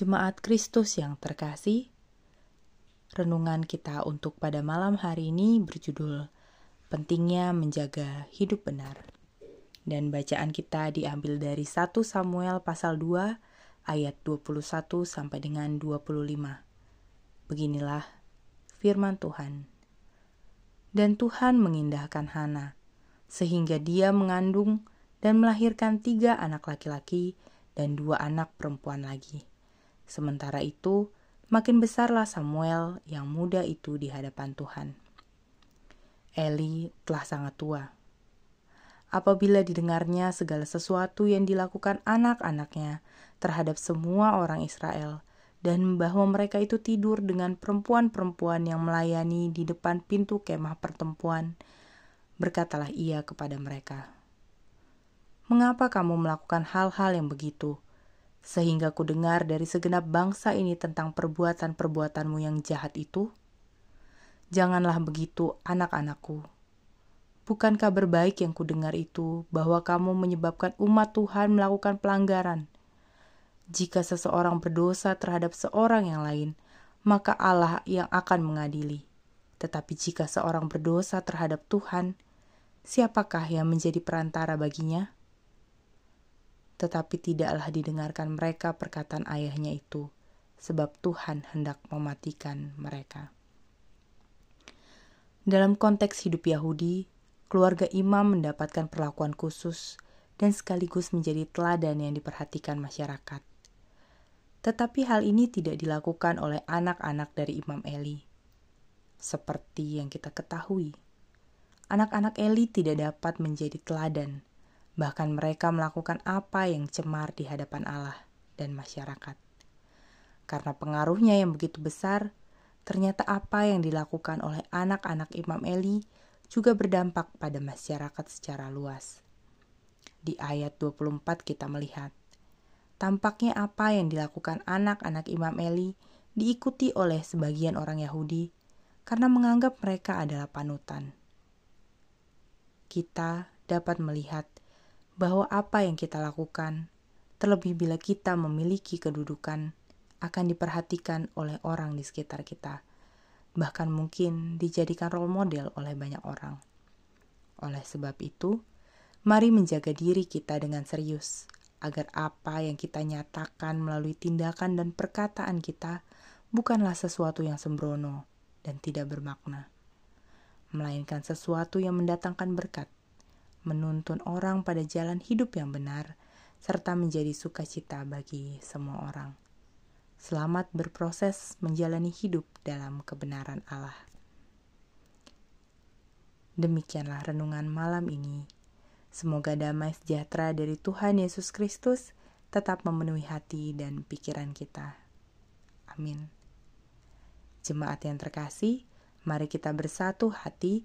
Jemaat Kristus yang terkasih, renungan kita untuk pada malam hari ini berjudul Pentingnya Menjaga Hidup Benar. Dan bacaan kita diambil dari 1 Samuel pasal 2 ayat 21 sampai dengan 25. Beginilah firman Tuhan. Dan Tuhan mengindahkan Hana, sehingga dia mengandung dan melahirkan tiga anak laki-laki dan dua anak perempuan lagi Sementara itu, makin besarlah Samuel yang muda itu di hadapan Tuhan. Eli telah sangat tua. Apabila didengarnya segala sesuatu yang dilakukan anak-anaknya terhadap semua orang Israel, dan bahwa mereka itu tidur dengan perempuan-perempuan yang melayani di depan pintu kemah pertempuan, berkatalah ia kepada mereka, "Mengapa kamu melakukan hal-hal yang begitu?" Sehingga ku dengar dari segenap bangsa ini tentang perbuatan-perbuatanmu yang jahat itu? Janganlah begitu, anak-anakku. Bukankah berbaik yang kudengar itu bahwa kamu menyebabkan umat Tuhan melakukan pelanggaran? Jika seseorang berdosa terhadap seorang yang lain, maka Allah yang akan mengadili. Tetapi jika seorang berdosa terhadap Tuhan, siapakah yang menjadi perantara baginya? Tetapi tidaklah didengarkan mereka perkataan ayahnya itu, sebab Tuhan hendak mematikan mereka. Dalam konteks hidup Yahudi, keluarga imam mendapatkan perlakuan khusus dan sekaligus menjadi teladan yang diperhatikan masyarakat. Tetapi hal ini tidak dilakukan oleh anak-anak dari Imam Eli. Seperti yang kita ketahui, anak-anak Eli tidak dapat menjadi teladan Bahkan mereka melakukan apa yang cemar di hadapan Allah dan masyarakat. Karena pengaruhnya yang begitu besar, ternyata apa yang dilakukan oleh anak-anak Imam Eli juga berdampak pada masyarakat secara luas. Di ayat 24 kita melihat, tampaknya apa yang dilakukan anak-anak Imam Eli diikuti oleh sebagian orang Yahudi karena menganggap mereka adalah panutan. Kita dapat melihat bahwa apa yang kita lakukan, terlebih bila kita memiliki kedudukan, akan diperhatikan oleh orang di sekitar kita, bahkan mungkin dijadikan role model oleh banyak orang. Oleh sebab itu, mari menjaga diri kita dengan serius, agar apa yang kita nyatakan melalui tindakan dan perkataan kita bukanlah sesuatu yang sembrono dan tidak bermakna, melainkan sesuatu yang mendatangkan berkat menuntun orang pada jalan hidup yang benar, serta menjadi sukacita bagi semua orang. Selamat berproses menjalani hidup dalam kebenaran Allah. Demikianlah renungan malam ini. Semoga damai sejahtera dari Tuhan Yesus Kristus tetap memenuhi hati dan pikiran kita. Amin. Jemaat yang terkasih, mari kita bersatu hati